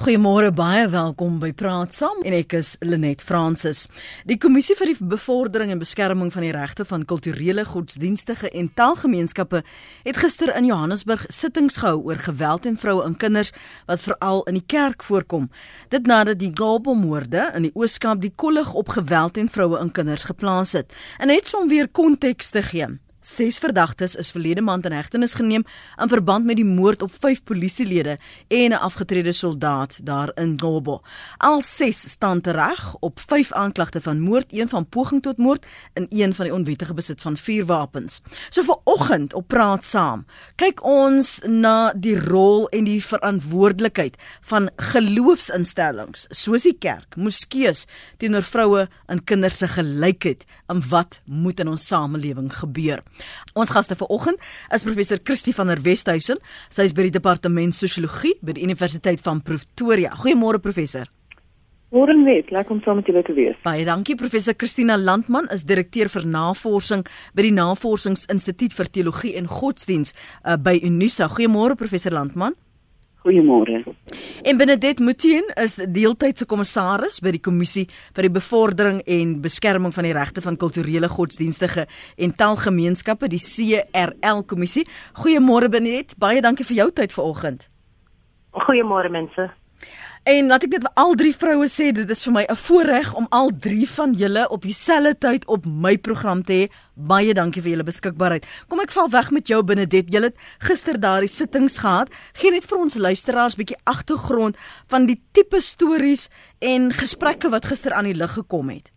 Goeiemôre, baie welkom by Praat Saam en ek is Lenet Fransis. Die Kommissie vir die Bevordering en Beskerming van die Regte van Kulturele, Godsdienstige en Taalgemeenskappe het gister in Johannesburg sittings gehou oor geweld teen vroue en kinders wat veral in die kerk voorkom. Dit nadat die Gabelmoorde in die Oos-Kaap die kollig op geweld teen vroue en kinders geplaas het. En net om weer konteks te gee. Ses verdagtes is verlede maand in hegtenis geneem in verband met die moord op 5 polisielede en 'n afgetrede soldaat daar in Gobo. Al ses staan tereg op 5 aanklagte van moord, een van poging tot moord en een van die onwettige besit van vuurwapens. So vir oggend op praat saam. Kyk ons na die rol en die verantwoordelikheid van geloofsinstellings soos die kerk, moskeeë teenoor vroue en kinders se gelykheid en wat moet in ons samelewing gebeur. Ons gaste vanoggend is professor Christie van der Westhuizen. Sy is by die departement sosiologie by die Universiteit van Pretoria. Goeiemôre professor. Môre net, lekker om saam met julle te wees. Baie dankie professor Christina Landman is direkteur vir navorsing by die Navorsingsinstituut vir Teologie en Godsdiens uh, by Unisa. Goeiemôre professor Landman. Goeiemôre. En Benedet Mutien is deeltydse kommissaris by die kommissie vir die bevordering en beskerming van die regte van kulturele godsdienstige en taalgemeenskappe, die CRL kommissie. Goeiemôre Benedet, baie dankie vir jou tyd vanoggend. Goeiemôre mense. En laat ek dit vir al drie vroue sê, dit is vir my 'n voorreg om al drie van julle op dieselfde tyd op my program te hê. Baie dankie vir julle beskikbaarheid. Kom ek val weg met jou Benedet. Julle het gister daardie sittings gehad. Geen net vir ons luisteraars bietjie agtergrond van die tipe stories en gesprekke wat gister aan die lig gekom het.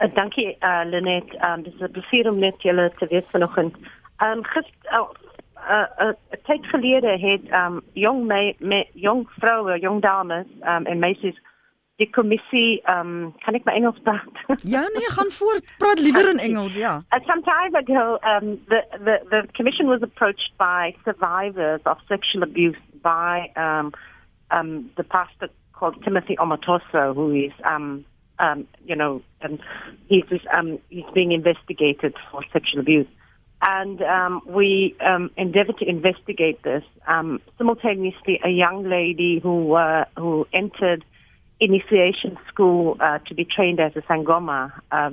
Uh, dankie uh, Lenet. Um, dis 'n plesier om net julle te weet vanoggend. Um, gister uh, uh, uh, tyd gelede het um jong me, me jong vroue, jong dames um en meisies die kommissie um kan ek my Engels praat? ja nee, gaan voort. Praat liewer in Engels, ja. Uh, some time ago um the the the commission was approached by survivors of sexual abuse by um um the pastor called Timothy Omotoso who is um um you know um he's um he's being investigated for sexual abuse and um, we um, endeavored to investigate this. Um, simultaneously, a young lady who uh, who entered initiation school uh, to be trained as a sangoma, uh,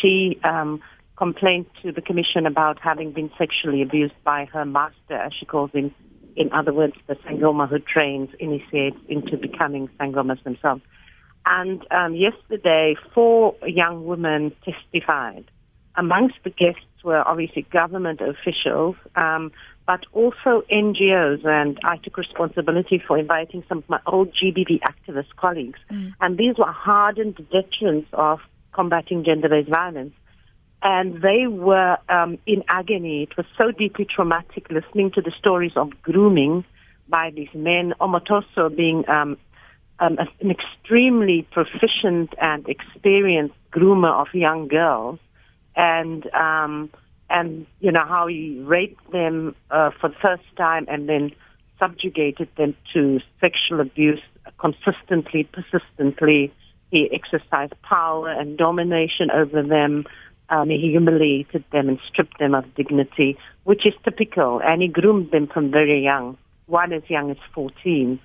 she um, complained to the commission about having been sexually abused by her master, as she calls him. In other words, the sangoma who trains initiates into becoming sangomas themselves. And um, yesterday, four young women testified. Amongst the guests were obviously government officials, um, but also NGOs. And I took responsibility for inviting some of my old GBV activist colleagues. Mm. And these were hardened veterans of combating gender based violence. And they were um, in agony. It was so deeply traumatic listening to the stories of grooming by these men, Omotoso being um, um, an extremely proficient and experienced groomer of young girls and um, and you know how he raped them uh, for the first time and then subjugated them to sexual abuse consistently, persistently. He exercised power and domination over them. Um, he humiliated them and stripped them of dignity, which is typical. And he groomed them from very young, one as young as 14.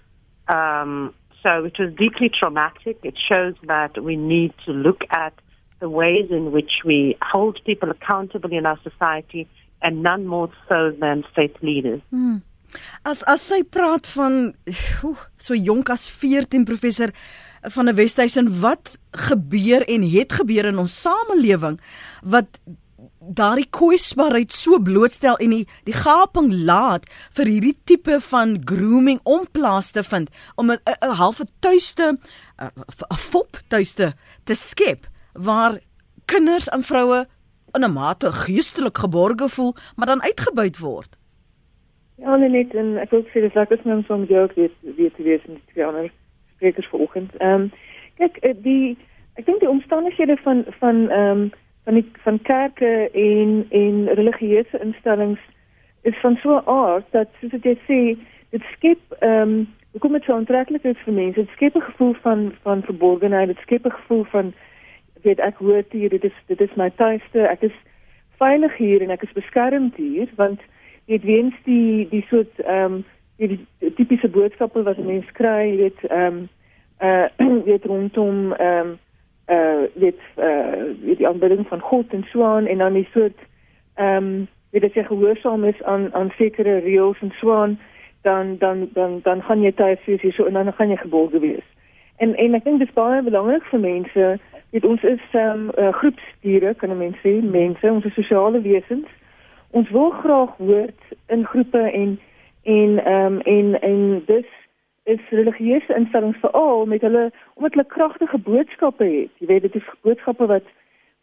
Um, so it was deeply traumatic. It shows that we need to look at the ways in which we hold people accountable in our society and none more so than faith leaders. Hmm. As as sy praat van oe, so jonk as 14 professor van 'n Wesduisen wat gebeur en het gebeur in ons samelewing wat daardie kwesbaarheid so blootstel en die die gaping laat vir hierdie tipe van grooming om plaas te vind om 'n halfe tuiste 'n fop tuiste te skep waar kinders en vroue in 'n mate geestelik geborge voel, maar dan uitgebuit word. Ja, net en ek wil sê dis lekker om so 'n joke weer weer te wees met twee ander sprekers vanoggend. Ehm um, kyk eh, die ek dink die omstandighede van van ehm um, van die van kerke en en religieuse instellings is van so 'n aard dat soos jy sê, dit skep ehm um, hoekom dit so aantreklik is vir mense, dit skep 'n gevoel van van verborgenheid, dit skep 'n gevoel van weet ek hoort hier dit is dit is my tuiste ek is veilig hier en ek is beskermd hier want weet weens die die soort ehm um, die, die tipiese boodskappe wat mense kry, weet ehm um, uh weet rondom ehm um, uh weet uh weet die aanbidding van God en so aan en dan die soort ehm um, weet as jy gehoorsaam is aan aan sekere reëls en so aan dan dan dan dan gaan jy tuis wees hier so en dan gaan jy geborge wees. En en ek dink dit is baie belangrik vir mense. Weet ons is ehm um, uh, groepsdiere kan mense sê, mense, ons is sosiale wesens. Ons wil graag hoort in groepe en en ehm um, en en dis is religieuse instellings veral met hulle omdat hulle kragtige boodskappe het. Jy weet dit is boodskappe wat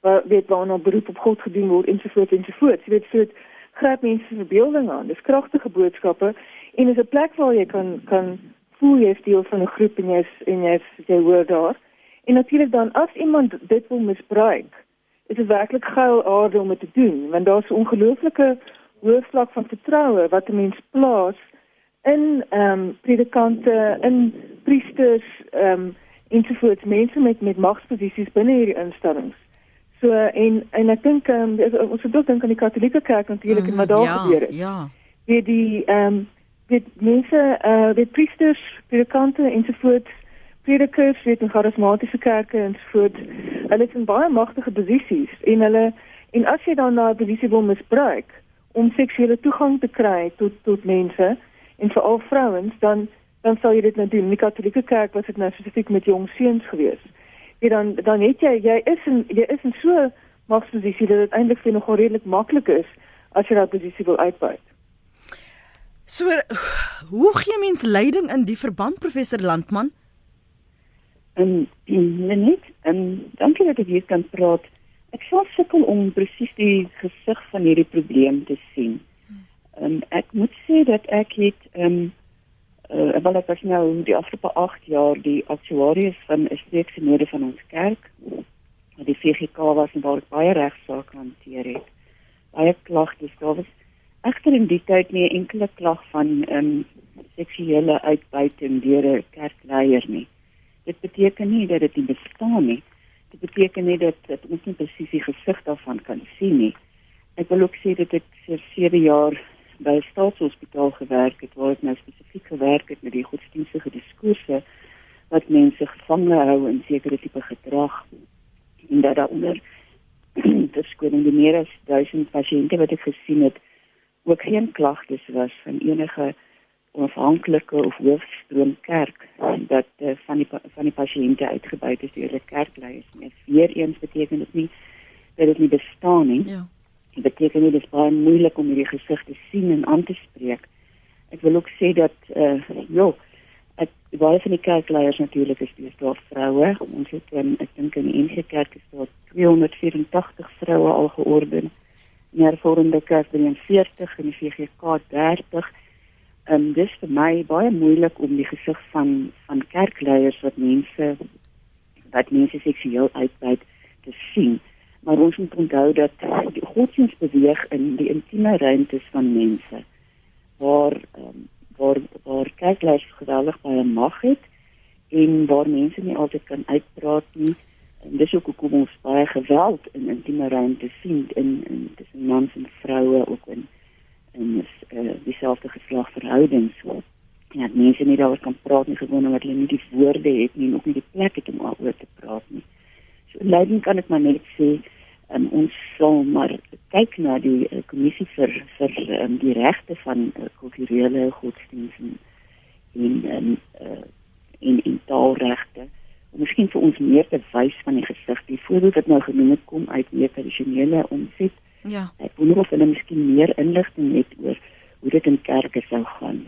wat weet waarna beroep op God gedoen word ensovoorts ensovoorts. Jy weet so dit gryp mense se verbeelding aan. Dis kragtige boodskappe en is 'n plek waar jy kan kan voel jy is deel van 'n groep en jy's en jy's jy hoor daar. En natuurlik dan as iemand dit wil misbruik, is dit werklik geil aarde om dit te doen want daar's 'n ongelooflike hoë vlak van vertroue wat 'n mens plaas in ehm um, predikante, in priesters, ehm um, ensovoorts mense met met magsposisies binne hierdie instellings. So en en ek dink ehm um, ons moet ook dink aan die Katolieke Kerk natuurlik mm, en wat daar ja, gebeur het. Ja. Die die ehm um, die mense eh uh, die priesters, predikante ensovoorts predikers weet in charismatiese kerke ensovoorts. Hulle is in baie magtige posisies en hulle en as jy dan 'n posisie wil misbruik om seksuele toegang te kry tot tot mense en vir al vrouens dan dan sal jy dit nou doen. In die Katolieke Kerk was dit nou spesifiek met jong seuns gewees. Jy dan dan het jy jy is in jy is in so magsposisie dat dit eintlik vir nogal redelik maklik is as jy daai posisie wil uitbuit. So hoe gee mens leiding in die verband professor Landman? En net en dankie dat ek hier kan praat. Ek sou sukkel om presies die gesig van hierdie probleem te sien. Um, ek moet sê dat ek het ehm um, uh, wel ek was nou die afgelope 8 jaar die aktuaries van 'n streekse node van ons kerk. Wat die VGK was en waar ek baie regsaake hanteer het. Baie klagtes, daar was egter in die tyd nie enkele klag van ehm um, seksuele uitbuiting deur 'n kerkleier nie. Dit beteken nie dat dit nie bestaan nie. Dit beteken nie dat, dat ons nie presies die gesig daarvan kan sien nie. Ek wil ook sê dat ek vir 7 jaar by 'n staatshospitaal gewerk het waar ek nou spesifiek gewerk het met die godsdienstige diskoerse wat mense gevange hou in sekere tipe gedrag en dat daaronder verskillende meer as 1000 pasiënte wat ek gesien het ook geen klagtes was van enige onafhanklike of hoofstroom kerk dat uh, van die van die pasiënte uitgebuit is deur die kerkleiers nie. Weereens beteken dit nie dat dit nie bestaan nie. Ja. Dit beteken nie dit is baie moeilik om hierdie gesig te sien en aan te spreek. Ek wil ook sê dat eh uh, ja, ek baie van die kerkleiers natuurlik is dis daar vroue. Ons het um, ek dink in die NG Kerk is daar 284 vroue al georden. In die vormende kerk 43 en die VGK 30. En um, dis vir my baie moeilik om die gesig van van kerkleiers wat mense wat mense seksueel uitbuit te sien. Maar ons moet onthou dat die godsdienst beweeg in die intieme ruimtes van mense waar um, waar waar kerkleiers geweldig baie mag het en waar mense nie altyd kan uitpraat nie. En dis ook hoekom ons baie geweld in intieme ruimtes sien in in tussen mans en vroue ook in in uh, dieselfde geslagverhoudings so ja mense nie daaroor kan praat nie gewoon omdat hulle nie die woorde het nie en ook nie die plek het om daaroor te praat nie. So leiding kan ek maar net sê um, ons sal maar kyk na die uh, kommissie vir vir um, die regte van uh, kulturele godsdienste en en uh, en in taalregte. Om miskien vir ons meer te wys van die gesig die voorbeeld wat nou genoem het kom uit meer tradisionele omset. Ja. Ek wonder of hulle miskien meer inligting het oor hoe dit in kerke sou gaan.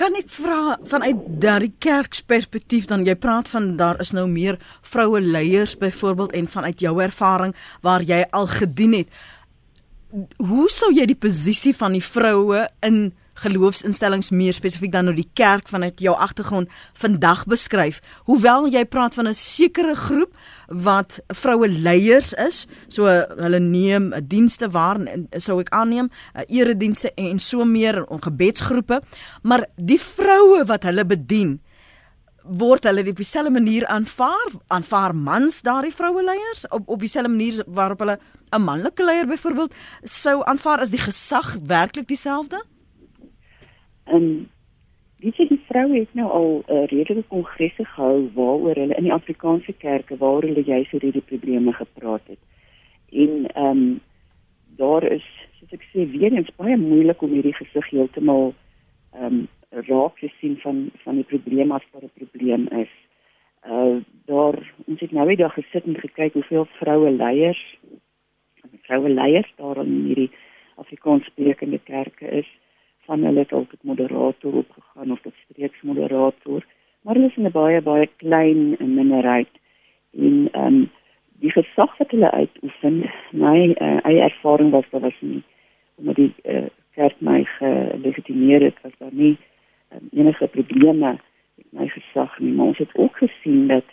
Kan ek vra vanuit daardie kerksperspektief dan jy praat van daar is nou meer vroue leiers byvoorbeeld en vanuit jou ervaring waar jy al gedien het. Hoe sou jy die posisie van die vroue in geloofsinstellings meer spesifiek dan nou die kerk vanuit jou agtergrond vandag beskryf. Hoewel jy praat van 'n sekere groep wat vroue leiers is, so hulle neem dienste waar en sou ek aanneem, eredienste en so meer in gebedsgroepe, maar die vroue wat hulle bedien word hulle op dieselfde manier aanvaar aanvaar mans daardie vroue leiers op op dieselfde manier waarop hulle 'n manlike leier byvoorbeeld sou aanvaar as die gesag werklik dieselfde? En Dit sê die vroue het nou al 'n uh, redelike kongresse gehou waaroor hulle in die Afrikaanse kerke waar hulle juis oor hierdie probleme gepraat het. En ehm um, daar is soos ek sê weer eens baie moeilik om hierdie gesig heeltemal ehm um, raak te sien van van die probleem as wat 'n probleem is. Uh daar ons het nou weer gesit en gekyk hoeveel vroue leiers vroue leiers daar in hierdie Afrikaans sprekende kerke is van hulle het al tot moderator opgegaan of tot streeksmoderator maar hulle is 'n baie baie klein minderheid. En ehm um, die gesag wat hulle uitoefen my uh, eie ervaring was dat was nie omdat die uh, kerk my gelegitimeer het was daar nie um, enige probleme met my gesag nie. Maar ons het ook gesien dat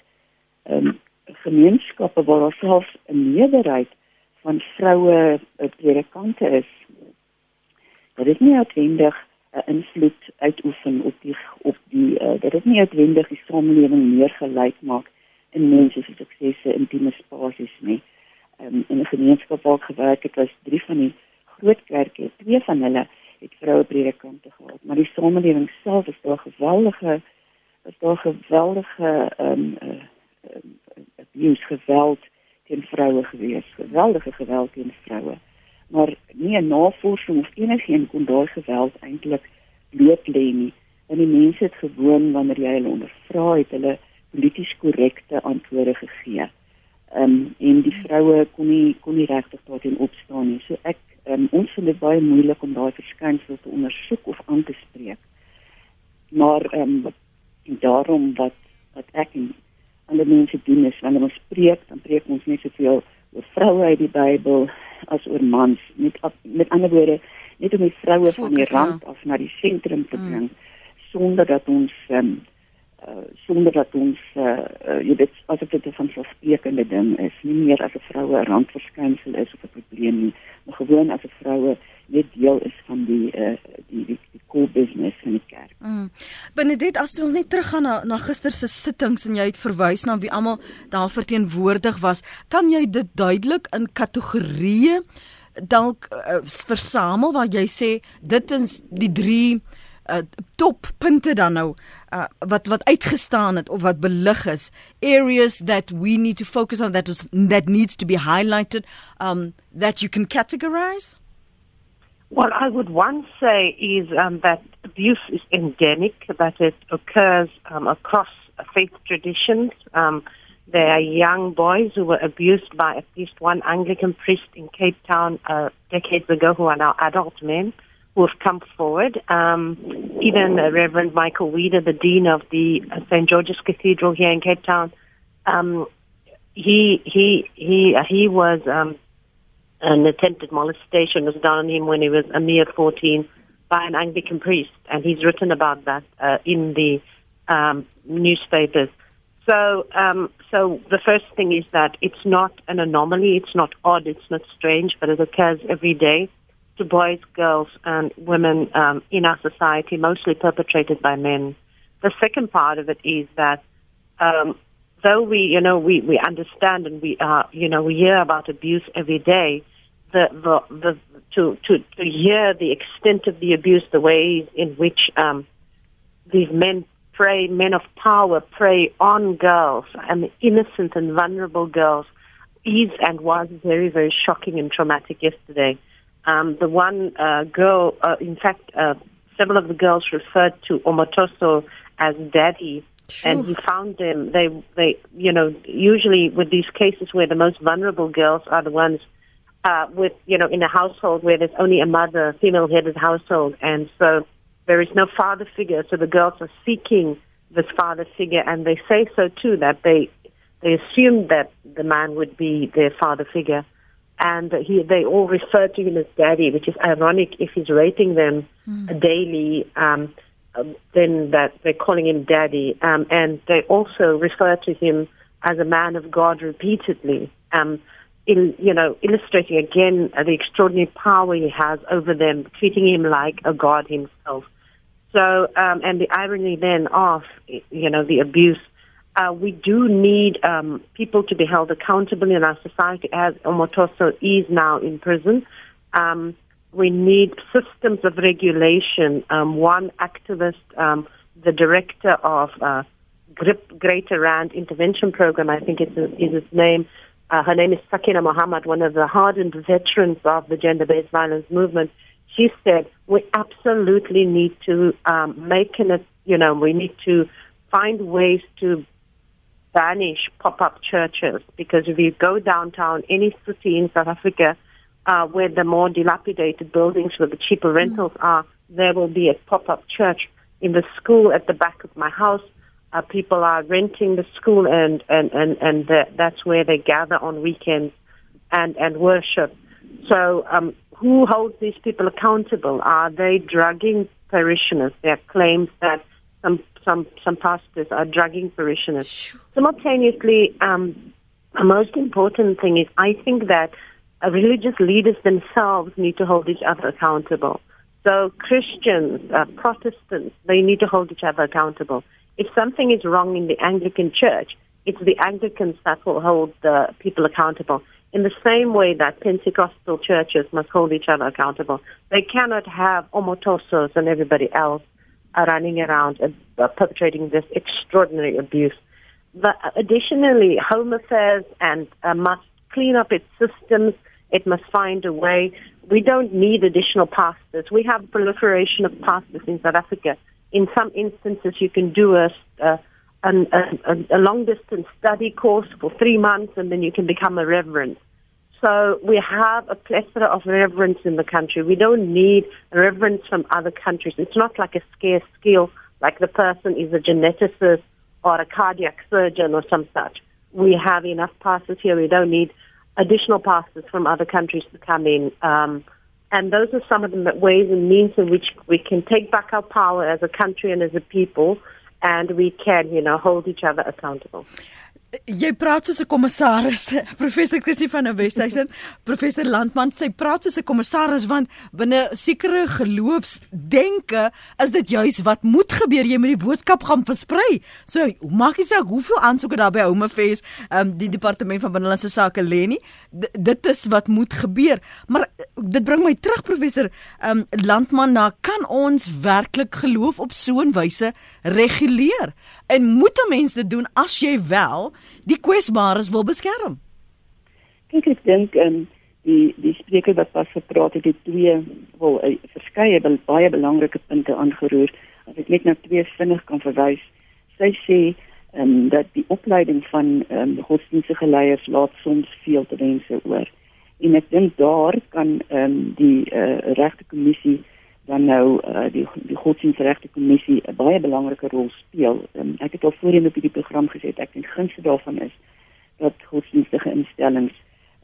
ehm um, gemeenskappe waar daar selfs 'n meerderheid van vroue predikante is dat dit nie noodwendig 'n invloed uitoefen op die op die uh, dat dit nie noodwendig die samelewing meer gelyk maak in mense se suksese in intieme spasies nie. Um, in 'n gemeenskap waar ek gewerk het, was drie van die groot kerke, twee van hulle het vroue predikante gehad, maar die samelewing self is daar geweldige is daar geweldige ehm um, uh, um, abuse geweld teen vroue gewees, geweldige geweld teen vroue. Maar nie 'n navorsing of enigiets kon daai geweld eintlik bloot lê nie. En die mense het gewoon wanneer jy hulle ondervra het, hulle polities korrekte antwoorde gegee. Ehm um, en die vroue kon nie kon nie regtig daarin opstaan nie. So ek um, ons vind dit baie moeilik om daai verskynsel te ondersoek of aan te spreek. Maar ehm um, daarom wat wat ek en ander mense doen is wanneer ons preek, dan preek ons nie soveel oor vroue uit die Bybel as oor mans. Met met ander woorde, net om die vroue van die rand ja. af na die sentrum te bring mm. sonder dat ons um, uh, sonder dat ons uh, uh, jy weet as dit 'n vanselfsprekende ding is, nie meer as 'n vroue 'n randverskynsel is of 'n probleem nie, maar gewoon as 'n vroue net deel is van die uh, die die, die core business van die kerk. Mm. Benedet, as ons net teruggaan na na gister se sittings en jy het verwys na wie almal daar verteenwoordig was, kan jy dit duidelik in kategorieë dalk uh, versamel waar jy sê dit is die drie uh, toppunte dan nou uh, wat wat uitgestaan het of wat belig is. Areas that we need to focus on that that needs to be highlighted um that you can categorize? Well, I would one say is um, that abuse is endemic, that it occurs um, across faith traditions. Um, there are young boys who were abused by at least one Anglican priest in Cape Town uh, decades ago who are now adult men who have come forward. Um, even Reverend Michael Weeder, the dean of the St George's Cathedral here in Cape Town, um, he he he he was um, an attempted molestation was done on him when he was a mere 14 by an Anglican priest, and he's written about that uh, in the um, newspapers. So, um, so the first thing is that it's not an anomaly, it's not odd, it's not strange, but it occurs every day to boys, girls, and women um, in our society, mostly perpetrated by men. The second part of it is that um, though we, you know, we, we understand and we, uh, you know, we hear about abuse every day, the, the, the, to, to, to hear the extent of the abuse, the ways in which um, these men prey, men of power prey on girls and innocent and vulnerable girls is and was very, very shocking and traumatic yesterday. Um, the one uh, girl, uh, in fact, uh, several of the girls referred to Omotoso as daddy, sure. and he found them. They, they, you know, usually with these cases where the most vulnerable girls are the ones uh, with, you know, in a household where there's only a mother, female-headed household, and so there is no father figure. So the girls are seeking this father figure, and they say so too that they they assumed that the man would be their father figure and he, they all refer to him as daddy, which is ironic if he's raping them mm. daily. Um, then that they're calling him daddy, um, and they also refer to him as a man of God repeatedly. Um, in, you know, illustrating again the extraordinary power he has over them, treating him like a god himself. So, um, and the irony then of, you know, the abuse uh, we do need um, people to be held accountable in our society as Omotoso is now in prison. Um, we need systems of regulation. Um, one activist um, the director of uh, GRIP, Greater Rand Intervention Program, I think it's, is its name. Uh, her name is Sakina Mohammed, one of the hardened veterans of the gender-based violence movement. She said, we absolutely need to um, make an, you know, we need to find ways to banish pop-up churches because if you go downtown, any city in South Africa uh, where the more dilapidated buildings where the cheaper rentals mm. are, there will be a pop-up church. In the school at the back of my house, uh, people are renting the school and, and, and, and the, that's where they gather on weekends and, and worship. So um, who holds these people accountable? Are they drugging parishioners? There are claims that some some some pastors are drugging parishioners. Simultaneously, um, the most important thing is I think that religious leaders themselves need to hold each other accountable. So Christians, uh, Protestants, they need to hold each other accountable. If something is wrong in the Anglican Church, it's the Anglicans that will hold the people accountable. In the same way that Pentecostal churches must hold each other accountable, they cannot have omotosos and everybody else running around and perpetrating this extraordinary abuse. But additionally, Home Affairs and uh, must clean up its systems. It must find a way. We don't need additional pastors. We have proliferation of pastors in South Africa. In some instances, you can do a, a, a, a long distance study course for three months, and then you can become a reverend. So we have a plethora of reverence in the country. We don't need reverence from other countries. It's not like a scarce skill, like the person is a geneticist or a cardiac surgeon or some such. We have enough pastors here. We don't need additional pastors from other countries to come in. Um, and those are some of the ways and means in which we can take back our power as a country and as a people, and we can, you know, hold each other accountable. Jy praat soos 'n kommissaris, professor Christie van der Westhuizen, professor Landman, sy praat soos 'n kommissaris want binne sekere geloofsdenke is dit juis wat moet gebeur, jy moet die boodskap gaan versprei. So, maak jy saak hoeveel aansoeke daar by Home Affairs, um, die departement van binnelandse sake lê nie. Dit is wat moet gebeur. Maar dit bring my terug professor um, Landman na kan ons werklik geloof op so 'n wyse reguleer? En moet 'n mens dit doen as jy wel die kwesbares wil beskerm? Kyk, ek dink en um, die die spreker wat pas gepraat het, het twee wel uh, verskeie baie belangrike punte aangeroer. As ek net na twee vinnig kan verwys. Sy sê um, dat die opleiding van um, godsdienstige leiers laat soms veel te wense oor. En ek dink daar kan um, die uh, regte kommissie dan nou uh, die die godsdienstregte kommissie 'n baie belangrike rol speel. Um, ek het al voorheen op hierdie program gesê ek dink gunste daarvan is dat godsdienstige instellings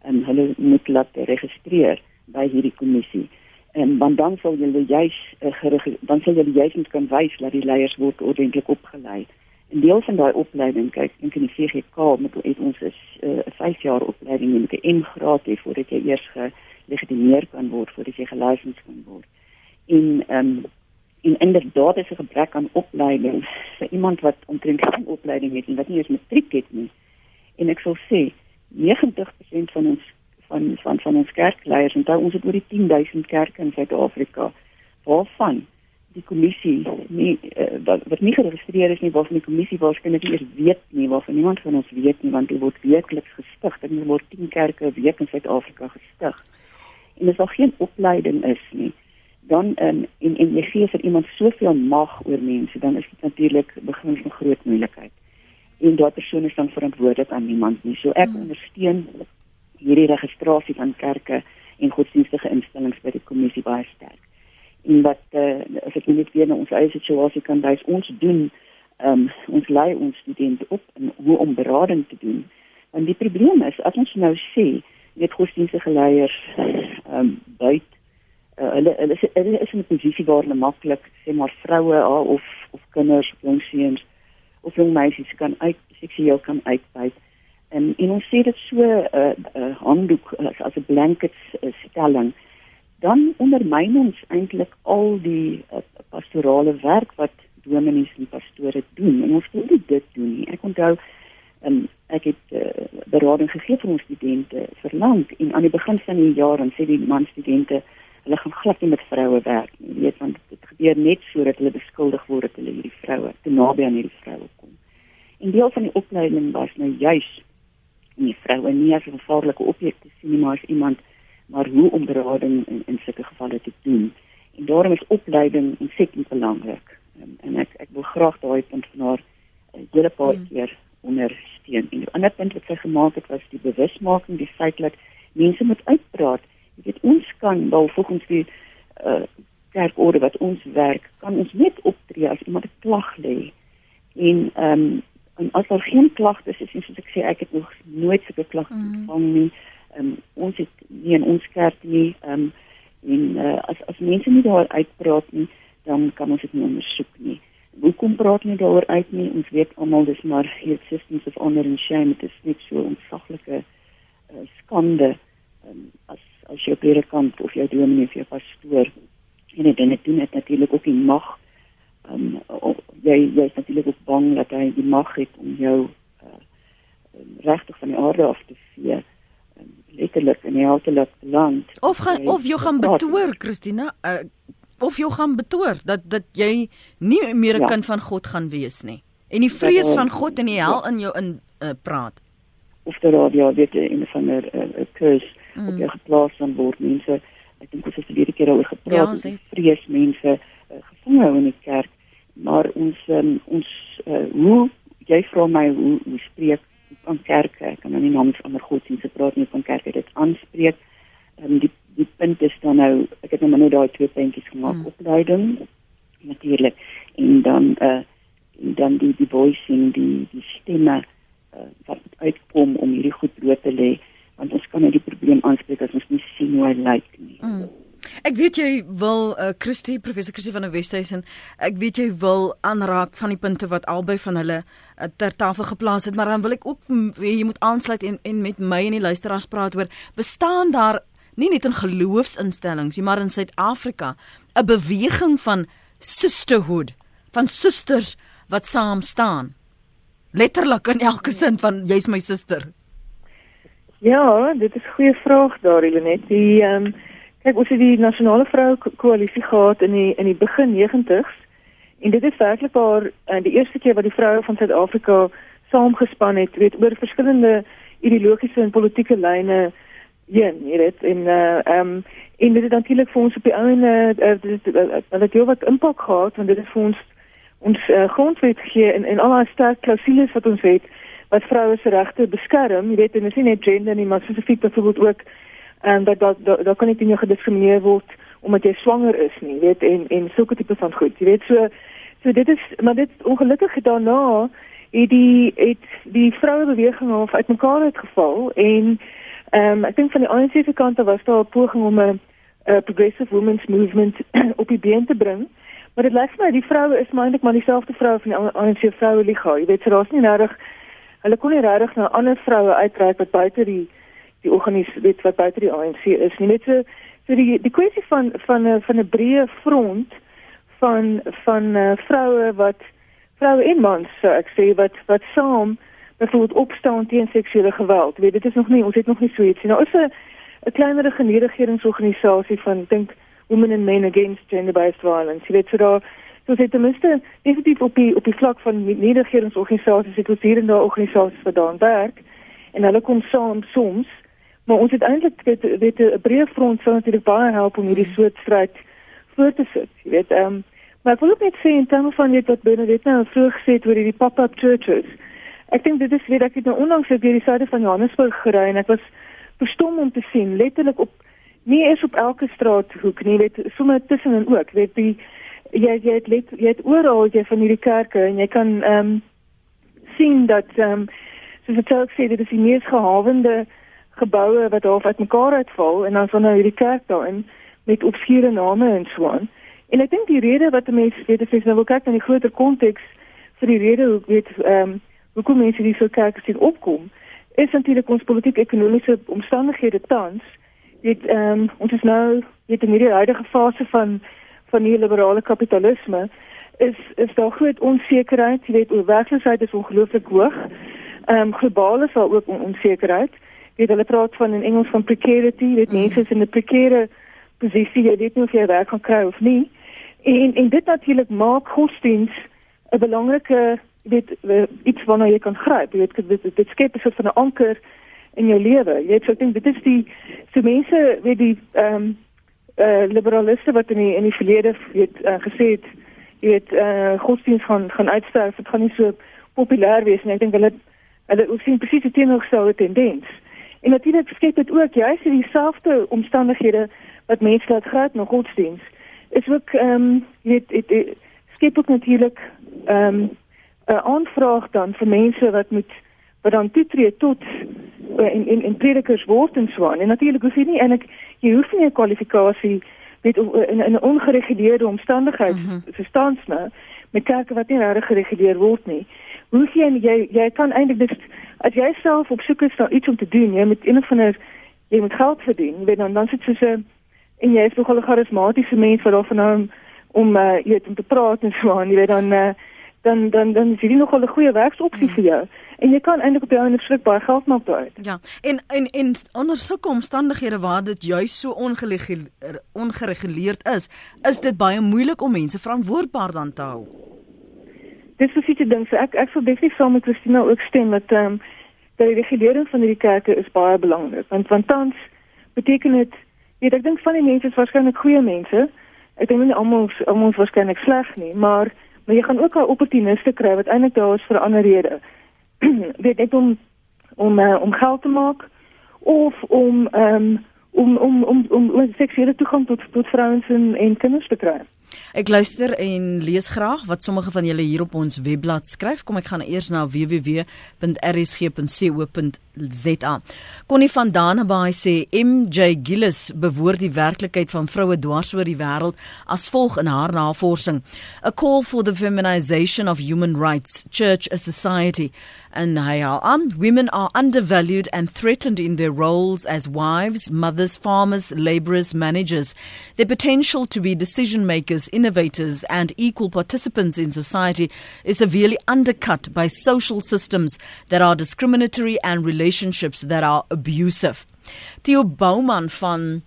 um, hulle moet laat registreer by hierdie kommissie. En want dan sal julle juis uh, dan sal julle juis moet kan wys dat die leiers word ordentlik opgelei. 'n Deel van daai opleiding, kyk, dink in die VGK moet het ons is eh, 'n uh, 5 jaar opleiding met 'n M-graad hê voordat jy eers gelegitimeer kan word voordat jy gelisens kan word en ehm um, en inderdaad is 'n gebrek aan opleiding vir iemand wat omtrent geen opleiding het en wat nie eens matriek het nie. En ek sal sê 90% van ons van van van ons kerkleiers daar ons het oor die 10000 kerke in Suid-Afrika waarvan die kommissie nie uh, wat, wat nie geregistreer is nie waarvan die kommissie waarskynlik nie eens weet nie waarvan niemand van ons weet nie want dit word weekliks gestig er word 10 kerke 'n week in Suid-Afrika gestig en as daar geen opleiding is nie dan um, en en jy gee vir iemand soveel mag oor mense, dan is dit natuurlik begin 'n groot moeilikheid. En daardie persoon is dan verantwoordelik aan niemand nie. So ek hmm. ondersteun hierdie registrasie van kerke en godsdienstige instellings by die kommissie baie sterk. En wat uh, as ek net weer na ons eie situasie kan wys, ons doen um, ons lei ons studente op hoe om berading te doen. Want die probleem is as ons nou sê net godsdienstige leiers ehm um, buite uh, hulle hulle is, hulle is in 'n posisie waar hulle maklik sê maar vroue uh, of of kinders of jong seuns of jong meisies kan uit seksueel kan uitbuit. En en ons sê dit so 'n uh, uh, handdoek as, as 'n blanket uh, stelling dan ondermyn ons eintlik al die uh, pastorale werk wat dominees en pastore doen. En ons wil dit doen nie. Ek onthou um, ek het uh, berading gegee vir ons studente vir lank en aan die begin van die jaar dan sê die man studente hulle gaan glad nie met vroue werk nie. Jy weet want dit gebeur net sodat hulle beskuldig word dat hulle hierdie vroue te naby aan hierdie vroue kom. En deel van die opleiding was nou juis om die vroue nie as 'n gevaarlike objek te sien maar as iemand maar hoe om berading in in sulke gevalle te doen. En daarom is opleiding ontsettend belangrik. En, en ek ek wil graag daai punt van haar 'n uh, hele paar hmm. keer ondersteun. En die ander punt wat sy gemaak het was die bewusmaking, die feit dat mense moet uitpraat. Jy weet ons kan wel volgens die uh, kerkorde wat ons werk, kan ons net optree as iemand 'n klag lê. En ehm um, en as daar geen klagtes is, soos ek sê, ek het nog nooit so 'n klag ontvang nie. Ehm um, ons het nie in ons kerk nie ehm um, en uh, as as mense nie daar uitpraat nie, dan kan ons dit nie ondersoek nie. Hoekom praat nie daaroor uit nie? Ons weet almal dis maar hier systems of honor and shame, dit is net so 'n ontsaglike uh, skande um, as as jy op hierdie kant of jy dominee of jy pastoor en dit en dit doen dit natuurlik ook die mag um, jy jy is natuurlik ook bang dat hy die mag het om jou uh, regtig van die aarde af te vee um, letterlik in die outerlik land. Of gaan of jy gaan betoor Christina uh, of jy gaan betoor dat dat jy nie meer 'n ja. kind van God gaan wees nie. En die vrees dat, van God in die hel ja. in jou in uh, praat. Of dat daar ja weet jy in van 'n curse mm. op jou geplaas dan word mense ek dink ons het die keer al gepraat ja, vrees mense uh, gevang hou in die kerk maar ons um, ons uh, hoe jy vra my hoe hoe spreek van kerke ek kan nou nie namens ander godsdienste praat nie van kerke dit aanspreek um, die die punt is dan nou ek het nou net daai twee puntjies gemaak hmm. opleiding natuurlik en dan uh, en dan die die voicing die die stemme uh, wat uitkom om hierdie goed bloot te lê want ons kan nie die probleem aanspreek as ons nie sien hoe hy lyk nie. Mm. Ek weet jy wil uh, Christie professor Christie van die Wesduisen ek weet jy wil aanraak van die punte wat albei van hulle uh, ter tafel geplaas het maar dan wil ek ook jy moet aansluit en en met my en die luisteraars praat oor bestaan daar nie net in geloofsinstellings nie maar in Suid-Afrika 'n beweging van sisterhood van susters wat saam staan? Letterlik in elke sin van jy's my suster Ja, dit is 'n goeie vraag daar, Lenet. Die ehm um, Kyk, ons het die nasionale vrou koalisie gehad in die in die begin 90s en dit is werklik waar uh, die eerste keer wat die vroue van Suid-Afrika saamgespan het, weet oor verskillende ideologiese en politieke lyne heen, jy weet, en uh ehm um, en dit het natuurlik vir ons op die einde uh, dit het uh, uh, wat impak gehad want dit het vir ons ons uh, grondwet gegee en en al daai sterk klausules wat ons het wat vroue se regte beskerm, jy weet, en dit is nie net gender nie, maar spesifiek byvoorbeeld ook en dat dat dat kan nie teen jou gediskrimineer word omdat jy swanger is nie, weet en en sulke tipe van goed. Jy weet so so dit is maar dit ongelukkig daarna het die het die vroue beweging half uitmekaar uitgeval en ehm um, ek dink van die ANC se kant was daar 'n poging om 'n progressive women's movement op die been te bring. Maar dit lyk vir my die vroue is maar eintlik maar dieselfde vroue van die ANC vroue liga. Jy weet so daar's nie nodig hulle kon nie regtig na ander vroue uitreik wat buite die die organisasie wat buite die ANC is nie. Net so so die die kwessie van van 'n van 'n breë front van van uh, vroue wat vroue en mans so ek sê wat wat saam byvoorbeeld opstaan teen seksuele geweld. Weet dit is nog nie ons het nog nie so iets nie. Nou is 'n 'n kleiner regeringsorganisasie van dink women and men against gender based violence. Jy weet so daar so dit ten minste definitief op die op die vlak van nie-regeringsorganisasies het ons hier en daar organisasies wat daaraan werk en hulle kom saam soms Maar ons het eintlik weet weet 'n breë front sou natuurlik baie help om hierdie soort stryd voort te sit. Jy weet, ehm um, maar ek wil ook net sê in terme van dit wat Bernadette nou vroeg gesê het oor hierdie pop-up churches. Ek dink dit is weer ek nou onlangs op hierdie syde van Johannesburg gery en ek was verstom om te sien letterlik op nie eens op elke straathoek nie, weet sommer tussenin ook. Weet jy jy jy het let, jy het oral jy van hierdie kerke en jy kan ehm um, sien dat ehm um, soos ek sê dit is die mees gehawende geboue wat half uitmekaar uitval en dan sonder nou hierdie kerk daarin met obskure name en so aan. En ek dink die rede wat mense weet as jy nou kyk na die groter konteks vir die rede hoe weet ehm um, hoekom mense die so kerk sien opkom is natuurlik ons politiek-ekonomiese omstandighede tans. Dit ehm um, ons is nou weet in hierdie huidige fase van van die liberale kapitalisme is is daar groot onsekerheid, jy weet oor werkloosheid is ongelooflik hoog. Ehm um, globaal is daar ook onsekerheid weet hulle praat van in Engels van precarity, dit mm. mense is in 'n prekêre posisie, jy weet nie of jy werk gaan kry of nie. En en dit natuurlik maak godsdiens 'n belangrike weet iets waarna jy kan gryp. Jy weet dit dit skep 'n soort van 'n anker in jou lewe. Jy weet so ek dink dit is die so mense weet die ehm um, uh, liberaliste wat in die in die verlede weet uh, gesê het jy weet uh, godsdiens gaan gaan uitsterf. Dit gaan nie so populêr wees nie. Ek dink hulle hulle sien presies die teenoorgestelde tendens. En natuurlik skep dit ook juist dieselfde omstandighede wat mense laat gryp na godsdiens. Is ook ehm um, weet dit skep ook natuurlik ehm um, 'n aanvraag dan vir mense wat moet wat dan toetree tot uh, en en en predikers word en so aan. En natuurlik hoef jy nie eintlik jy hoef nie 'n kwalifikasie weet in 'n ongereguleerde omstandigheid mm -hmm. verstaan jy nou met kerke wat nie reg gereguleer word nie. Hoe jy jy jy kan eintlik dis as jy self op soek is na iets om te doen, jy moet een of ander jy moet geld verdien, weet dan dan sit jy so en jy is nogal 'n charismatiese mens wat daarvan hou om uh, jy weet om te praat en so aan, jy weet dan uh, dan dan dan is dit nogal 'n goeie werksopsie hmm. vir jou en jy kan eintlik op jou eie skrik baie geld maak daai. Ja. En en en onder sulke omstandighede waar dit juis so ongereguleerd is, is dit baie moeilik om mense verantwoordbaar dan te hou. Dis so iets ding, so ek ek sou definitief saam met Christina ook stem dat ehm um, dat die regulering van hierdie kerke is baie belangrik want want tans beteken dit weet ek dink van die mense is waarskynlik goeie mense. Ek dink nie almal almal is waarskynlik sleg nie, maar maar jy gaan ook al opportuniste kry wat eintlik daar is vir 'n ander rede. weet net om om uh, om geld te maak of om um, om om om om, om seksuele toegang tot tot vrouens en en kinders te kry. Ek luister en lees graag wat sommige van julle hier op ons webblad skryf. Kom ek gaan eers na www.rsg.co.za. Connie van Danenbaai sê MJ Gillis bewoord die werklikheid van vroue dwars oor die wêreld as volg in haar navorsing: A call for the feminization of human rights, church a society and um, women are undervalued and threatened in their roles as wives, mothers, farmers, laborers, managers. Their potential to be decision makers, innovators, and equal participants in society is severely undercut by social systems that are discriminatory and relationships that are abusive. Theo Bouman van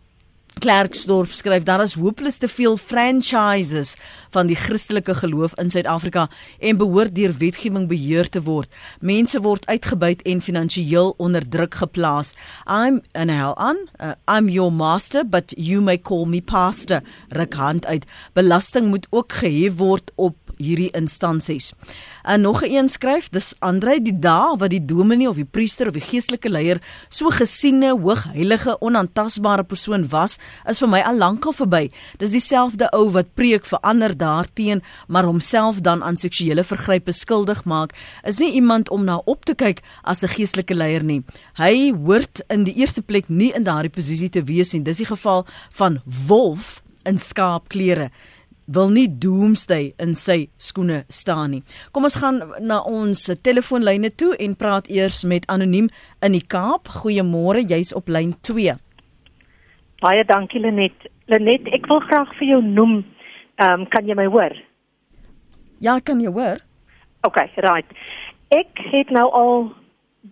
Klerksdorp skryf daar is hopeloos te veel franchises van die Christelike geloof in Suid-Afrika en behoort deur wetgewing beheer te word. Mense word uitgebuit en finansiëel onder druk geplaas. I'm in hell on. Uh, I'm your master but you may call me pastor. Ruk hand uit. Belasting moet ook gehef word op hierdie instansies. En nog 'n een skryf, dis Andre die dae wat die dominee of die priester of die geestelike leier so gesiene, hoogheilige, onaantastbare persoon was, is vir my al lankal verby. Dis dieselfde ou wat preek vir ander daarteen, maar homself dan aan seksuele vergrype skuldig maak, is nie iemand om na op te kyk as 'n geestelike leier nie. Hy hoort in die eerste plek nie in daardie posisie te wees nie. Dis die geval van wolf in skaapklere wil nie doomsday in sy skoene staan nie. Kom ons gaan na ons telefoonlyne toe en praat eers met anoniem in die Kaap. Goeiemôre, jy's op lyn 2. Baie dankie Lenet. Lenet, ek wil graag vir jou noem. Ehm um, kan jy my hoor? Ja, kan jy hoor? OK, right. Ek het nou al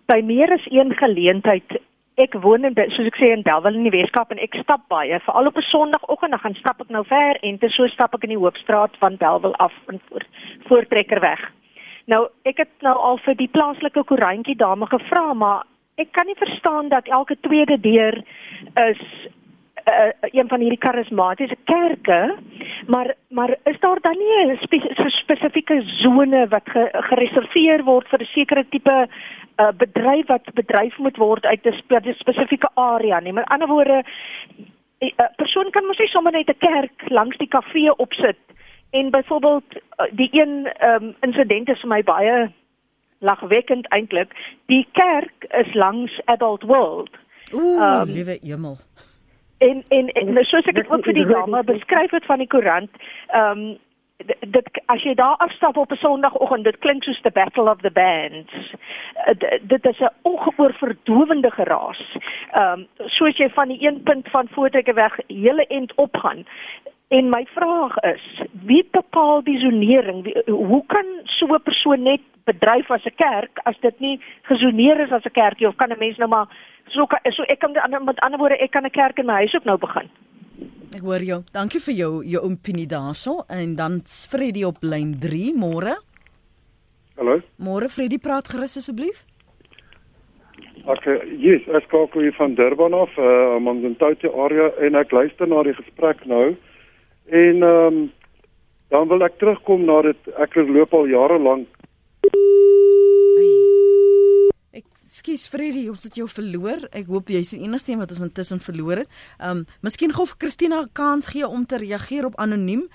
by meer as een geleentheid ek woon in soos ek sê in Belwel in die Weskaap en ek stap baie veral op 'n Sondagoggend dan gaan stap ek nou ver en te so stap ek in die Hoopstraat van Belwel af in voor, voortrekkerweg. Nou ek het nou al vir die plaaslike koerantjie dame gevra maar ek kan nie verstaan dat elke tweede deur is uh, een van hierdie karismatiese kerke maar maar is daar dan nie 'n spe spesifieke sone wat ge gereserveer word vir 'n sekere tipe uh, bedryf wat bedryf moet word uit 'n spesifieke area nie. Met ander woorde 'n uh, persoon kan mos nie sommer net 'n kerk langs die kafee opsit en byvoorbeeld uh, die een um, insident is vir my baie lagwekkend eintlik. Die kerk is langs Adult World. Ooh, um, liewe hemel. En en, en soos ek dit ook vir die dame beskryf het van die koerant, ehm um, dit as jy daar afstap op 'n Sondagoggend, dit klink soos the battle of the bands. Uh, dit is 'n ongehoor verdowende geraas. Ehm um, soos jy van die een punt van Voortrekker weg hele end opgaan. En my vraag is, wie bepaal die zonering? Wie, hoe kan so 'n persoon net bedryf as 'n kerk as dit nie gesoneer is as 'n kerkie of kan 'n mens nou maar so so ek kan met ander woorde ek kan 'n kerk in my huis ook nou begin? Ek hoor jou. Dankie vir jou jou opinie daarso en dan Freddy op lyn 3 môre. Hallo. Môre Freddy praat gerus asseblief. Ek yes, ek skakel hier van Durban af, uh Manzantouti area en ek luister na die gesprek nou. En ehm um, dan wil ek terugkom na dit ek loop al jare lank. Ek skuis Freddy, ons het jou verloor. Ek hoop jy's die enigste een wat ons intussen verloor het. Ehm um, miskien gou vir Christina 'n kans gee om te reageer op anoniem.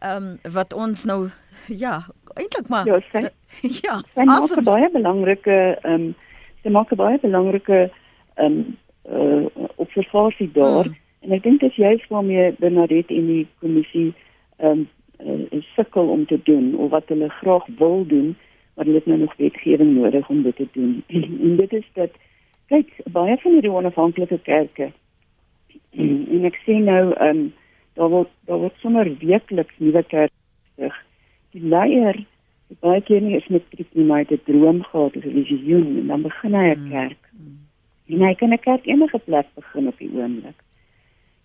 Ehm um, wat ons nou ja, eintlik maar Ja, sy, ja, sy maak 'n awesome. baie belangrike ehm um, sy maak 'n baie belangrike ehm um, uh, observasie daar Mm. En ek dink dit is juist waarmee Bernadette en die kommissie ehm um, uh, sukkel om te doen of wat hulle graag wil doen maar hulle het nou nog wetgewing nodig om dit te doen. en dit is dat kyk baie van hierdie onafhanklike kerke en ek sê nou ehm um, daar word daar word sommer weekliks nuwe kerke gestig. Die leier die baie keer nie is matriek nie, maar 'n droom gehad of 'n visioen en dan begin hy 'n Mm. kerk. En hy kan 'n kerk enige plek begin op die oomblik.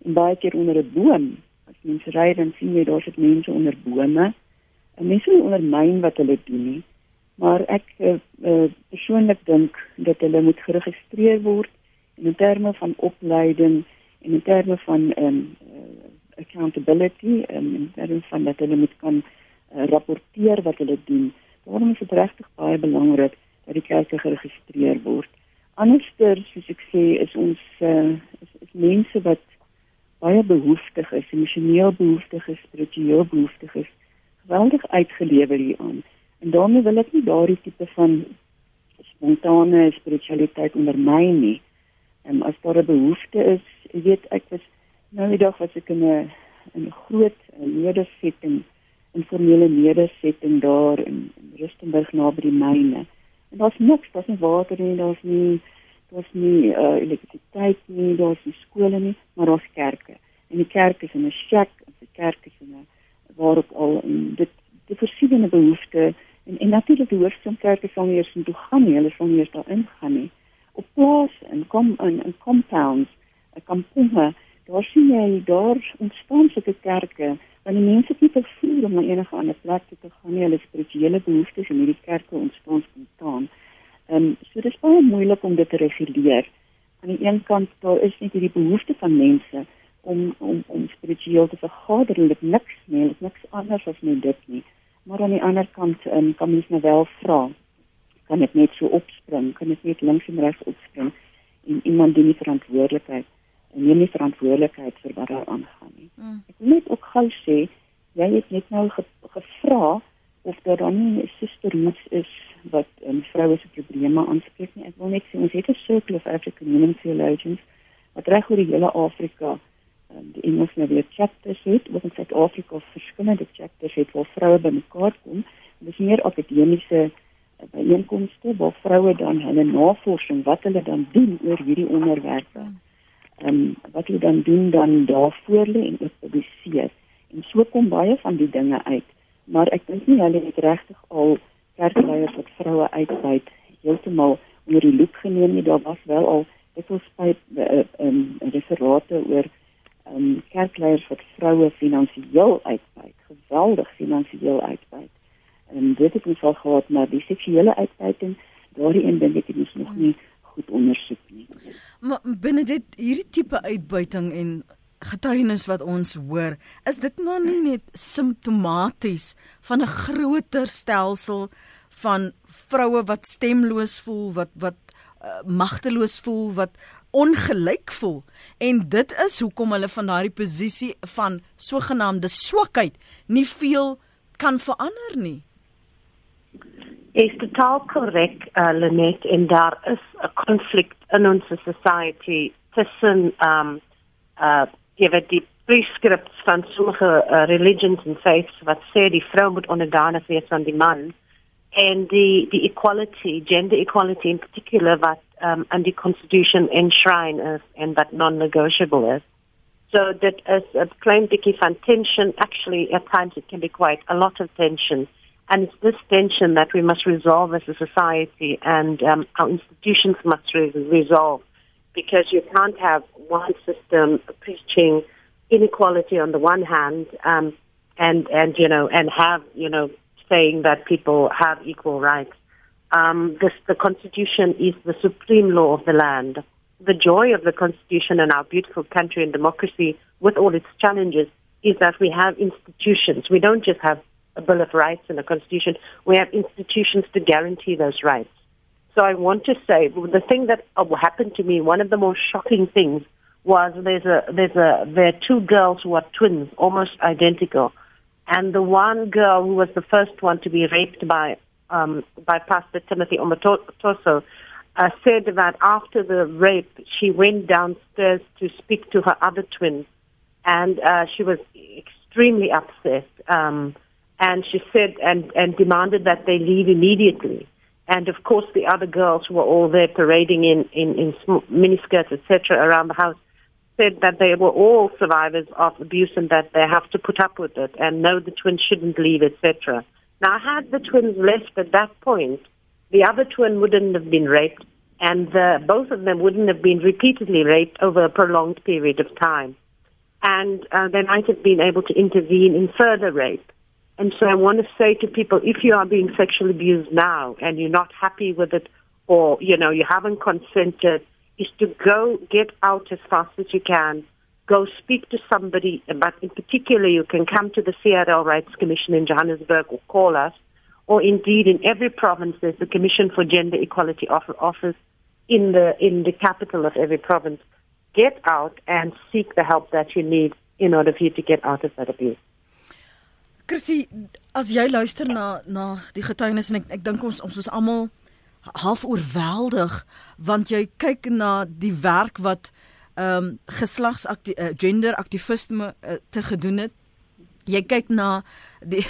En baie keer onder 'n boom. As mense ry dan sien jy daar sit mense onder bome. En mense nie ondermyn wat hulle doen nie. Maar ek uh, uh, persoonlik dink dat hulle moet geregistreer word en in terme van opleiding en in terme van ehm um, uh, accountability en in terme van dat hulle moet kan uh, rapporteer wat hulle doen. Daarom is dit regtig baie belangrik dat die kerke geregistreer word. Anderster, soos ek sê, is ons uh, is, is mense wat baie behoeftig is, emosioneel behoeftig is, spiritueel behoeftig is, geweldig uitgelewer hieraan. En daarmee wil ek nie daardie tipe van spontane spiritualiteit ondermyn nie. En as daar 'n behoefte is, weet ek was nou die dag was ek in 'n 'n groot nedersetting, informele nedersetting daar in, in Rustenburg naby die myne. En daar's niks, daar's nie water nie, daar's nie daar's nie uh, elektrisiteit nie, daar's nie skole nie, maar daar's kerke. En die kerk is in 'n shack, die kerk is in 'n waarop al en dit die verskillende behoeftes en en natuurlik die hoofstroomkerke sal nie eers toe gaan nie, hulle sal nie eers daarin gaan nie. Op plase en kom in in compounds, 'n kamponge, daar sien jy daar ontstaan sulke kerke want die mense het nie vervoer om na enige ander plek toe te gaan nie, hulle spirituele behoeftes in hierdie kerke ontstaan spontaan. Ehm um, so dis baie moeilik om dit te reguleer. Aan die een kant daar is net hierdie behoefte van mense om om om spiritueel te vergader en dit niks nie, dit niks anders as net dit nie. Maar aan die ander kant um, kan mens nou wel vra, kan dit net so opspring, kan dit net links en regs opspring en iemand die nie verantwoordelikheid en neem nie verantwoordelikheid vir wat daar aangaan nie. Mm. Ek wil net ook gou sê, jy het net nou ge, gevra of daar dan nie 'n sisterhoods is wat um, vroue se probleme aanspreek nie. Ek wil net sê ons het 'n Circle of African Women Theologians wat reg oor die hele Afrika um, die Engels nou weer chapters het, wat in Suid-Afrika verskillende chapters het waar vroue bymekaar kom. Dit is meer akademiese uh, byeenkomste waar vroue dan hulle navorsing wat hulle dan doen oor hierdie onderwerpe. Ehm um, wat hulle dan doen dan daarvoor lê en ook publiseer. En so kom baie van die dinge uit. Maar ek dink nie hulle het regtig al kerkleiers wat vroue uitbuit heeltemal onder die loep geneem nie. Daar was wel al dikwels by ehm um, referate oor ehm um, kerkleiers wat vroue finansiëel uitbuit, geweldig finansiëel uitbuit. En dit het ons al gehad, maar die seksuele uitbuiting, daardie een ding het ons nog nie goed ondersoek nie. Maar binne dit hierdie tipe uitbuiting en getuienis wat ons hoor, is dit nou nie net simptomaties van 'n groter stelsel van vroue wat stemloos voel, wat wat uh, magteloos voel, wat ongelyk voel. En dit is hoekom hulle van daardie posisie van sogenaamde swakheid nie veel kan verander nie. is totaal korrek uh, Lenet en daar is 'n konflik in ons society tussen um uh weet die prescripts van sommige uh, religions and faiths wat sê die vrou moet onderdanig wees aan die man en die die equality gender equality in particular wat um and the constitution enshrine is and that non-negotiable is. So that is a claim Dickie van tension. Actually at times it can be quite a lot of tension. And it's this tension that we must resolve as a society and um, our institutions must re- resolve because you can't have one system preaching inequality on the one hand, um, and and you know, and have you know, saying that people have equal rights. Um, this, the Constitution is the supreme law of the land. The joy of the Constitution and our beautiful country and democracy, with all its challenges, is that we have institutions. We don't just have a Bill of Rights and a Constitution. We have institutions to guarantee those rights. So I want to say the thing that happened to me, one of the most shocking things was there's a there's a there are two girls who are twins, almost identical, and the one girl who was the first one to be raped by um, by Pastor Timothy Omatoso uh, said that after the rape, she went downstairs to speak to her other twin, and uh, she was extremely upset. Um, and she said and, and demanded that they leave immediately. And of course, the other girls who were all there parading in, in, in miniskirts, etc., around the house, said that they were all survivors of abuse and that they have to put up with it and no, the twins shouldn't leave, etc. Now, had the twins left at that point, the other twin wouldn't have been raped, and the, both of them wouldn't have been repeatedly raped over a prolonged period of time. And uh, they might have been able to intervene in further rape. And so I want to say to people, if you are being sexually abused now and you're not happy with it, or, you know, you haven't consented, is to go get out as fast as you can go speak to somebody, but in particular, you can come to the CRL Rights Commission in Johannesburg or call us, or indeed in every province, there's the Commission for Gender Equality office in the in the capital of every province. Get out and seek the help that you need in order for you to get out of that abuse. Chrissy, as jy luister na na die getuienis en ek ek dink ons ons is almal half oorweldig want jy kyk na die werk wat ehm um, geslags eh, gender aktivisme uh, te gedoen het. Jy kyk na die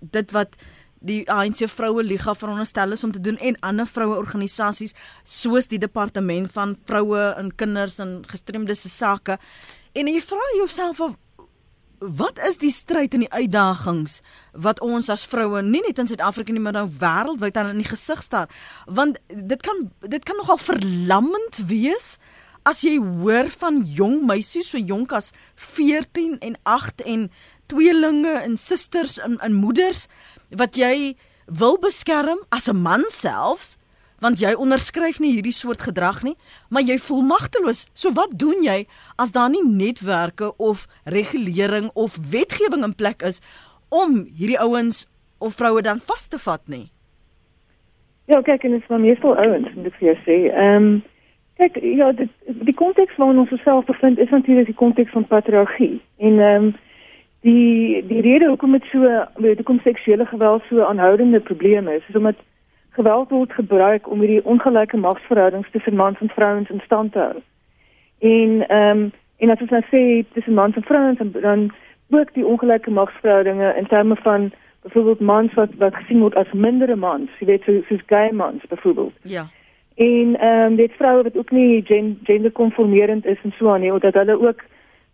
dit wat die ANC vroue liga veronderstel is om te doen en ander vroue organisasies soos die departement van vroue en kinders en gestremde se sake. En jy vra jouself of wat is die stryd en die uitdagings wat ons as vroue nie net in Suid-Afrika nie maar nou wêreldwyd aan in die gesig staar? Want dit kan dit kan nogal verlammend wees as jy hoor van jong meisies so jonk as 14 en 8 en tweelinge en susters en en moeders wat jy wil beskerm as 'n man selfs want jy onderskryf nie hierdie soort gedrag nie maar jy voel magteloos. So wat doen jy as daar nie netwerke of regulering of wetgewing in plek is om hierdie ouens of vroue dan vas te vat nie? Ja kyk en dit is van meestal ouens moet ek vir jou sê. Ehm um, Kijk, ja, de, die context waarin ons onszelf bevindt is natuurlijk die context van patriarchie. En um, die, die reden waarom het zo, waarom seksuele geweld zo'n aanhoudende probleem is, is omdat geweld wordt gebruikt om die ongelijke machtsverhoudingen tussen mans en vrouwen in stand te houden. En, um, en als we nou zeggen tussen mans en vrouwen, dan, dan ook die ongelijke machtsverhoudingen in termen van bijvoorbeeld mans wat, wat gezien wordt als mindere mans. Je weet, zoals gay mans bijvoorbeeld. Ja. En ehm um, dit vroue wat ook nie gen genderkonformerend is en so aan nie, dat hulle ook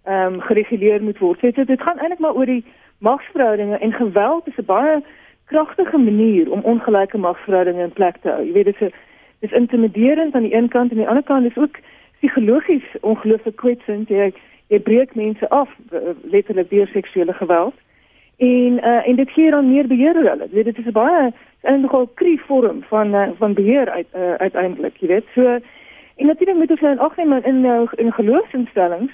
ehm um, gereguleer moet word. So, dit gaan eintlik maar oor die magsverhoudinge en geweld is 'n baie kragtige manier om ongelyke magsverhoudinge in plek te hou. Jy weet dit is dis intimiderend aan die een kant en aan die ander kant is ook psigologies ongelooflik kwetsend. Jy jy breek mense af letterlik deur seksuele geweld. En uh, en dit gee dan meer beheer oor hulle. Dit is 'n baie en nogal krie vorm van uh, van beheer uit uh, uiteindelik, jy weet. So en natuurlik moet ons nou ook net in nou in geloofsinstellings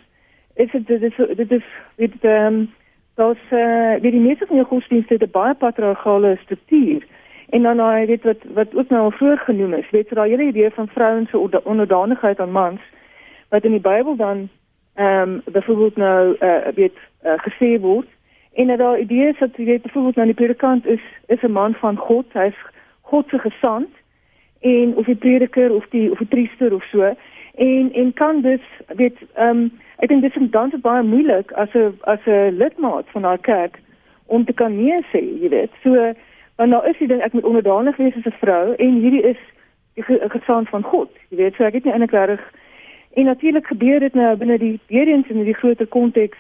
is dit dit is dit is dit ehm um, dat uh, die meeste van die godsdienste het 'n baie patriargale struktuur. En dan nou weet wat wat ook nou al vroeër genoem is, weet jy daai hele idee van vrouens se onderdanigheid aan mans wat in die Bybel dan ehm um, byvoorbeeld nou uh, weet uh, gesê word En dat daar idee is dat jy weet byvoorbeeld nou die predikant is is 'n man van God, hy's God se gesant en of die prediker of die of die priester of so en en kan dus weet ehm um, ek dink dit is dan baie moeilik as 'n as 'n lidmaat van daai kerk om te kan nee sê, jy weet. So want nou is die ding ek moet onderdanig wees as 'n vrou en hierdie is die gesant van God. Jy weet, so ek het nie eintlik reg en natuurlik gebeur dit nou binne die weer eens in die groter konteks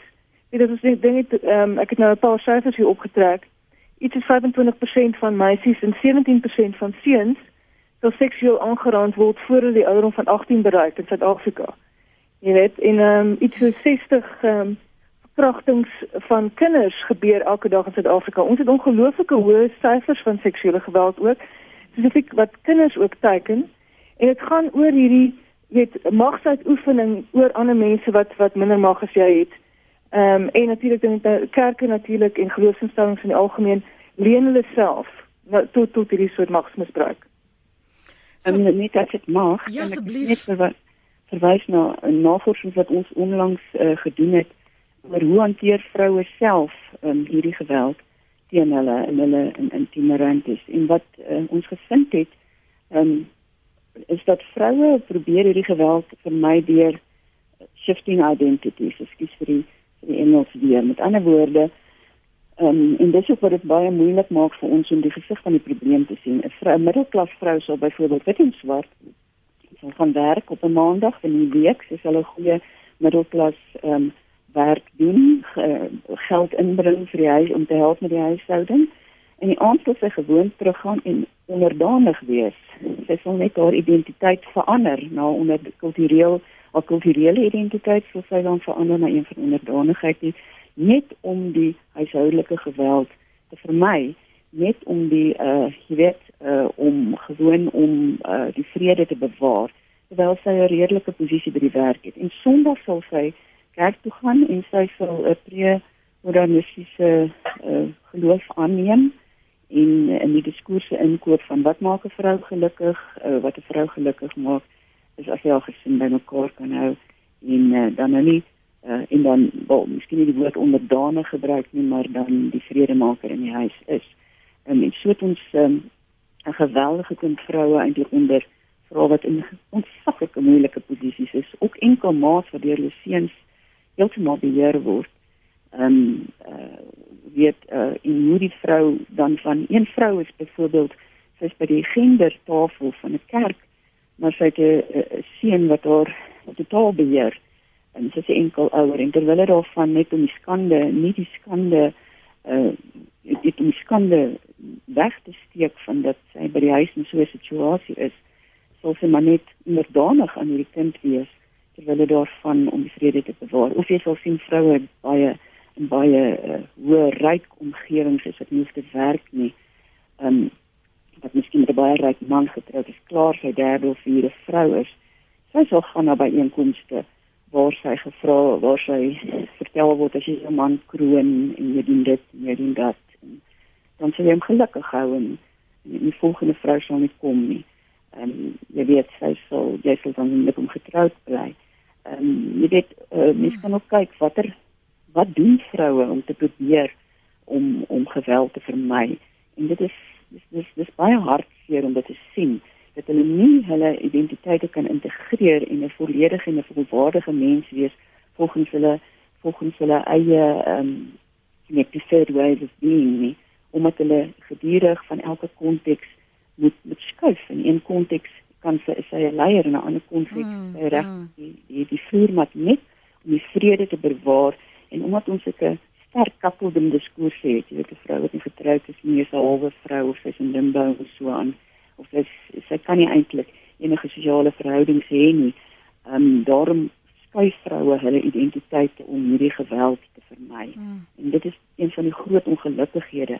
Dit is ek dink ehm um, ek het nou 'n paar syfers hier opgetrek. Iets is 25% van meisies en 17% van seuns sou seksueel aangeraak word voor hulle die ouderdom van 18 bereik in Suid-Afrika. Jy weet, en ehm um, iets so 60 ehm um, verkrachtings van kinders gebeur elke dag in Suid-Afrika. Ons het ongelooflike hoë syfers van seksuele geweld ook, spesifiek wat kinders ook teiken. En dit gaan oor hierdie weet magsuitoefening oor ander mense wat wat minder mag as jy het. Ehm um, en natuurlik dan kerke natuurlik en geloofsinstellings in die algemeen leen hulle self nou, tot tot hierdie soort magsmisbruik. So, en net as dit mag, ja, net verwys, verwys na 'n navorsing wat ons onlangs uh, gedoen het oor hoe hanteer vroue self um, hierdie geweld teen hulle in hulle in intieme ruimtes en wat uh, ons gevind het um, is dat vroue probeer hierdie geweld vermy deur shifting identities, ekskuus vir die vir die Engels weer. Met ander woorde, ehm um, en dis ook wat dit baie moeilik maak vir ons om die gesig van die probleem te sien. 'n vrou, middelklas vrou sal byvoorbeeld wit en swart gaan werk op 'n maandag in die week, sal 'n goeie middelklas ehm um, werk doen, geld inbring vir die huis om te help met die huishouding. En die aand sal sy gewoon teruggaan en onderdanig wees. Sy sal net haar identiteit verander na onder kultureel haar kulturele identiteit sou sy dan verander na een van onderdanigheid nie net om die huishoudelike geweld te vermy net om die uh weet uh om gewoon om uh die vrede te bewaar terwyl sy 'n redelike posisie by die werk het en sondag sal sy kerk toe gaan en sy sal 'n pre-modernistiese uh geloof aanneem in in die diskurse inkoop van wat maak 'n vrou gelukkig uh, wat 'n vrou gelukkig maak is as jy al gesin by mekaar kan hou en uh, dan nou nie uh, en dan wel miskien nie die woord onderdanig gebruik nie maar dan die vredemaker in die huis is. Um, en so het ons ehm, 'n geweldige kind vroue eintlik onder vra wat in ontsaglike moeilike posisies is, ook enkel maats wat deur hulle seuns heeltemal beheer word. Ehm um, uh, weet uh, hoe die vrou dan van een vrou is byvoorbeeld sy's by die gendertafel van 'n kerk maar sy het 'n seun wat haar totaal beheer en sy is enkel ouer en terwyl dit daarvan net om die skande nie die skande uh dit om die skande weg te steek van dat sy by die huis in so 'n situasie is sou sy maar net onderdanig aan hierdie kind wees terwyl dit daarvan om die vrede te bewaar of jy sal sien vroue baie in baie uh, hoë ryk omgewings is wat nie te werk nie um wat miskien met 'n baie ryk man getroud is, klaar sy derde of vierde vrou is. Sy sal gaan na byeenkomste waar sy gevra waar sy vertel word as jy 'n man kroon en jy doen dit en jy doen dat. Dan sal jy hom gelukkig hou en die volgende vrou sal nie kom nie. Ehm um, jy weet sy sal jy sal dan net om getroud bly. Ehm um, jy weet uh, mens kan ook kyk watter wat doen vroue om te probeer om om geweld te vermy. En dit is dis dis dis baie hartseer om dit te sien dat hulle nie hulle identiteite kan integreer en 'n volledige en 'n volwaardige mens wees volgens hulle volgens hulle eie ehm um, net die third ways of being nie omdat hulle gedurig van elke konteks moet moet skuif in een konteks kan sy sy 'n leier in 'n ander konteks mm, reg mm. die die die vuurmat net om die vrede te bewaar en omdat ons 'n sterk kappelde diskurs het. Jy weet 'n vrou wat nie getroud is nie, is 'n halwe vrou of sy's in limbo of so aan of sy sy kan nie eintlik enige sosiale verhoudings hê nie. Ehm um, daarom skuif vroue hulle identiteite om hierdie geweld te vermy. Mm. En dit is een van die groot ongelukkighede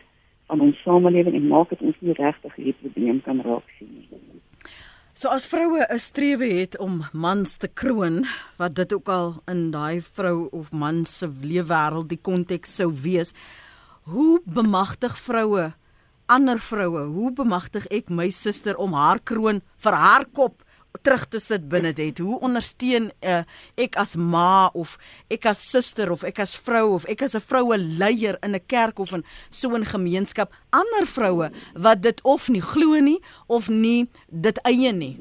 van ons samelewing en maak dit ons nie regtig hierdie probleem kan raak sien nie. So as vroue 'n strewe het om mans te kroon, wat dit ook al in daai vrou of man se leefwêreld die konteks sou wees, hoe bemagtig vroue ander vroue? Hoe bemagtig ek my suster om haar kroon vir haar kop terug te sit binne dit. Hoe ondersteun uh, ek as ma of ek as suster of ek as vrou of ek as 'n vroue leier in 'n kerk of in so 'n gemeenskap ander vroue wat dit of nie glo nie of nie dit eie nie.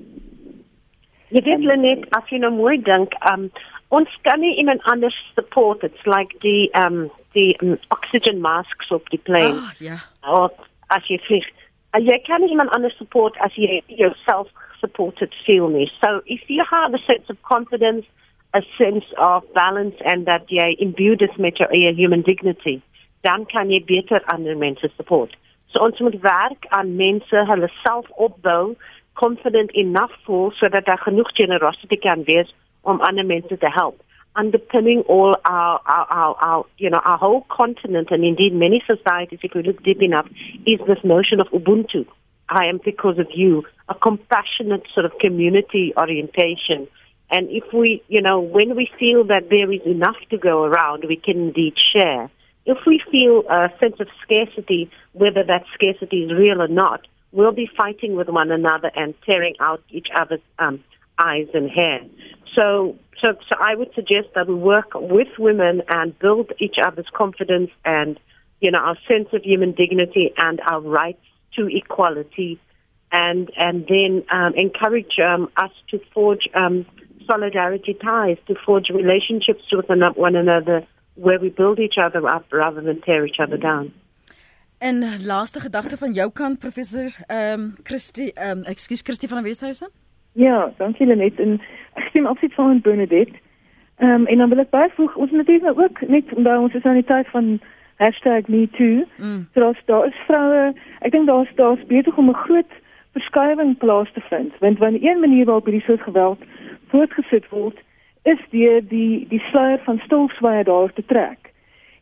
Jy weet net as jy nou mooi dink, um ons kan nie iemand anders support. It's like die um die um, oxygen masks op die plane. Oh, ja. Of as jy vlieg. Jy kan nie iemand anders support as jy jouself supported feel me. So if you have a sense of confidence, a sense of balance and that jy imbue dit met jou human dignity, dan kan jy beter ander mense support. So ons moet werk aan mense hulle self opbou, confident enough voel sodat daar genoeg generosity kan wees om ander mense te help. underpinning all our, our, our, our, you know, our whole continent and indeed many societies, if we look deep enough, is this notion of Ubuntu. I am because of you, a compassionate sort of community orientation. And if we, you know, when we feel that there is enough to go around, we can indeed share. If we feel a sense of scarcity, whether that scarcity is real or not, we'll be fighting with one another and tearing out each other's um, eyes and hair. So, so, so I would suggest that we work with women and build each other's confidence and, you know, our sense of human dignity and our rights to equality, and and then um, encourage um, us to forge um, solidarity ties, to forge relationships with one another, where we build each other up rather than tear each other down. En laaste gedagte van jou kant professor ehm um, Christie ehm um, ekskuus Christie van Westhuizen? Ja, dankie Lenet en ek stem absoluut saam met Bernadette. Ehm um, en dan wil ek byvoeg ons natuurlik nou ook net omdat ons is aan die tyd van #MeToo. Mm. So daar's daar is vroue, ek dink daar's daar's beter om 'n groot verskywing plaas te vind, want wanneer een manier waarop hierdie soort geweld voortgesit word, is deur die die sluier van stilswye daar te trek.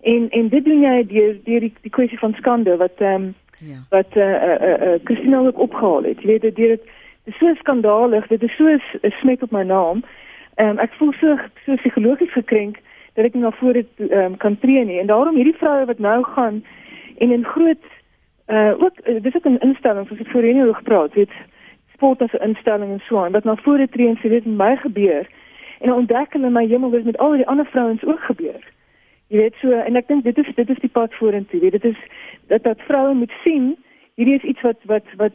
En en dit doen jy deur deur die, die kwessie van skande wat ehm um, ja. wat eh uh, eh uh, eh uh, Christina ook opgehaal het. Jy weet dit dit is so skandalig, dit is so 'n smet op my naam. Ehm um, ek voel so so psigologies gekrenk dat ek nie na vore um, kan tree nie. En daarom hierdie vroue wat nou gaan en in groot uh ook uh, dis ook 'n instelling soos ek voorheen oor gepraat het sport as 'n instelling en so aan wat na vore tree en sê dit my gebeur. En ontdek hulle my hemel wat met al die ander vrouens ook gebeur. Jy weet so en ek dink dit is dit is die pad vorentoe. Dit is dat dat vroue moet sien hierdie is iets wat wat wat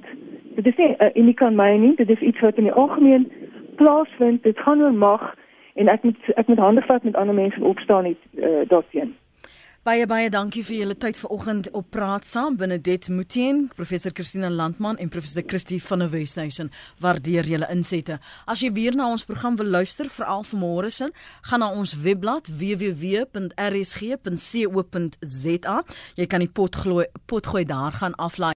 dit is nie uh, uniek aan my nie. Dit is iets wat in die algemeen plaasvind. Dit gaan oor mag en ek moet ek moet hande vat met ander mense opstaan net uh, daarteen. Baie baie dankie vir julle tyd vanoggend op praat saam binne dit Mutien, professor Christina Landman en professor Christie van der Westhuizen. Waardeer julle insette. As jy weer na ons program wil luister, veral vanmôre sin, gaan na ons webblad www.rsg.co.za. Jy kan die pot gooi pot gooi daar gaan aflaai.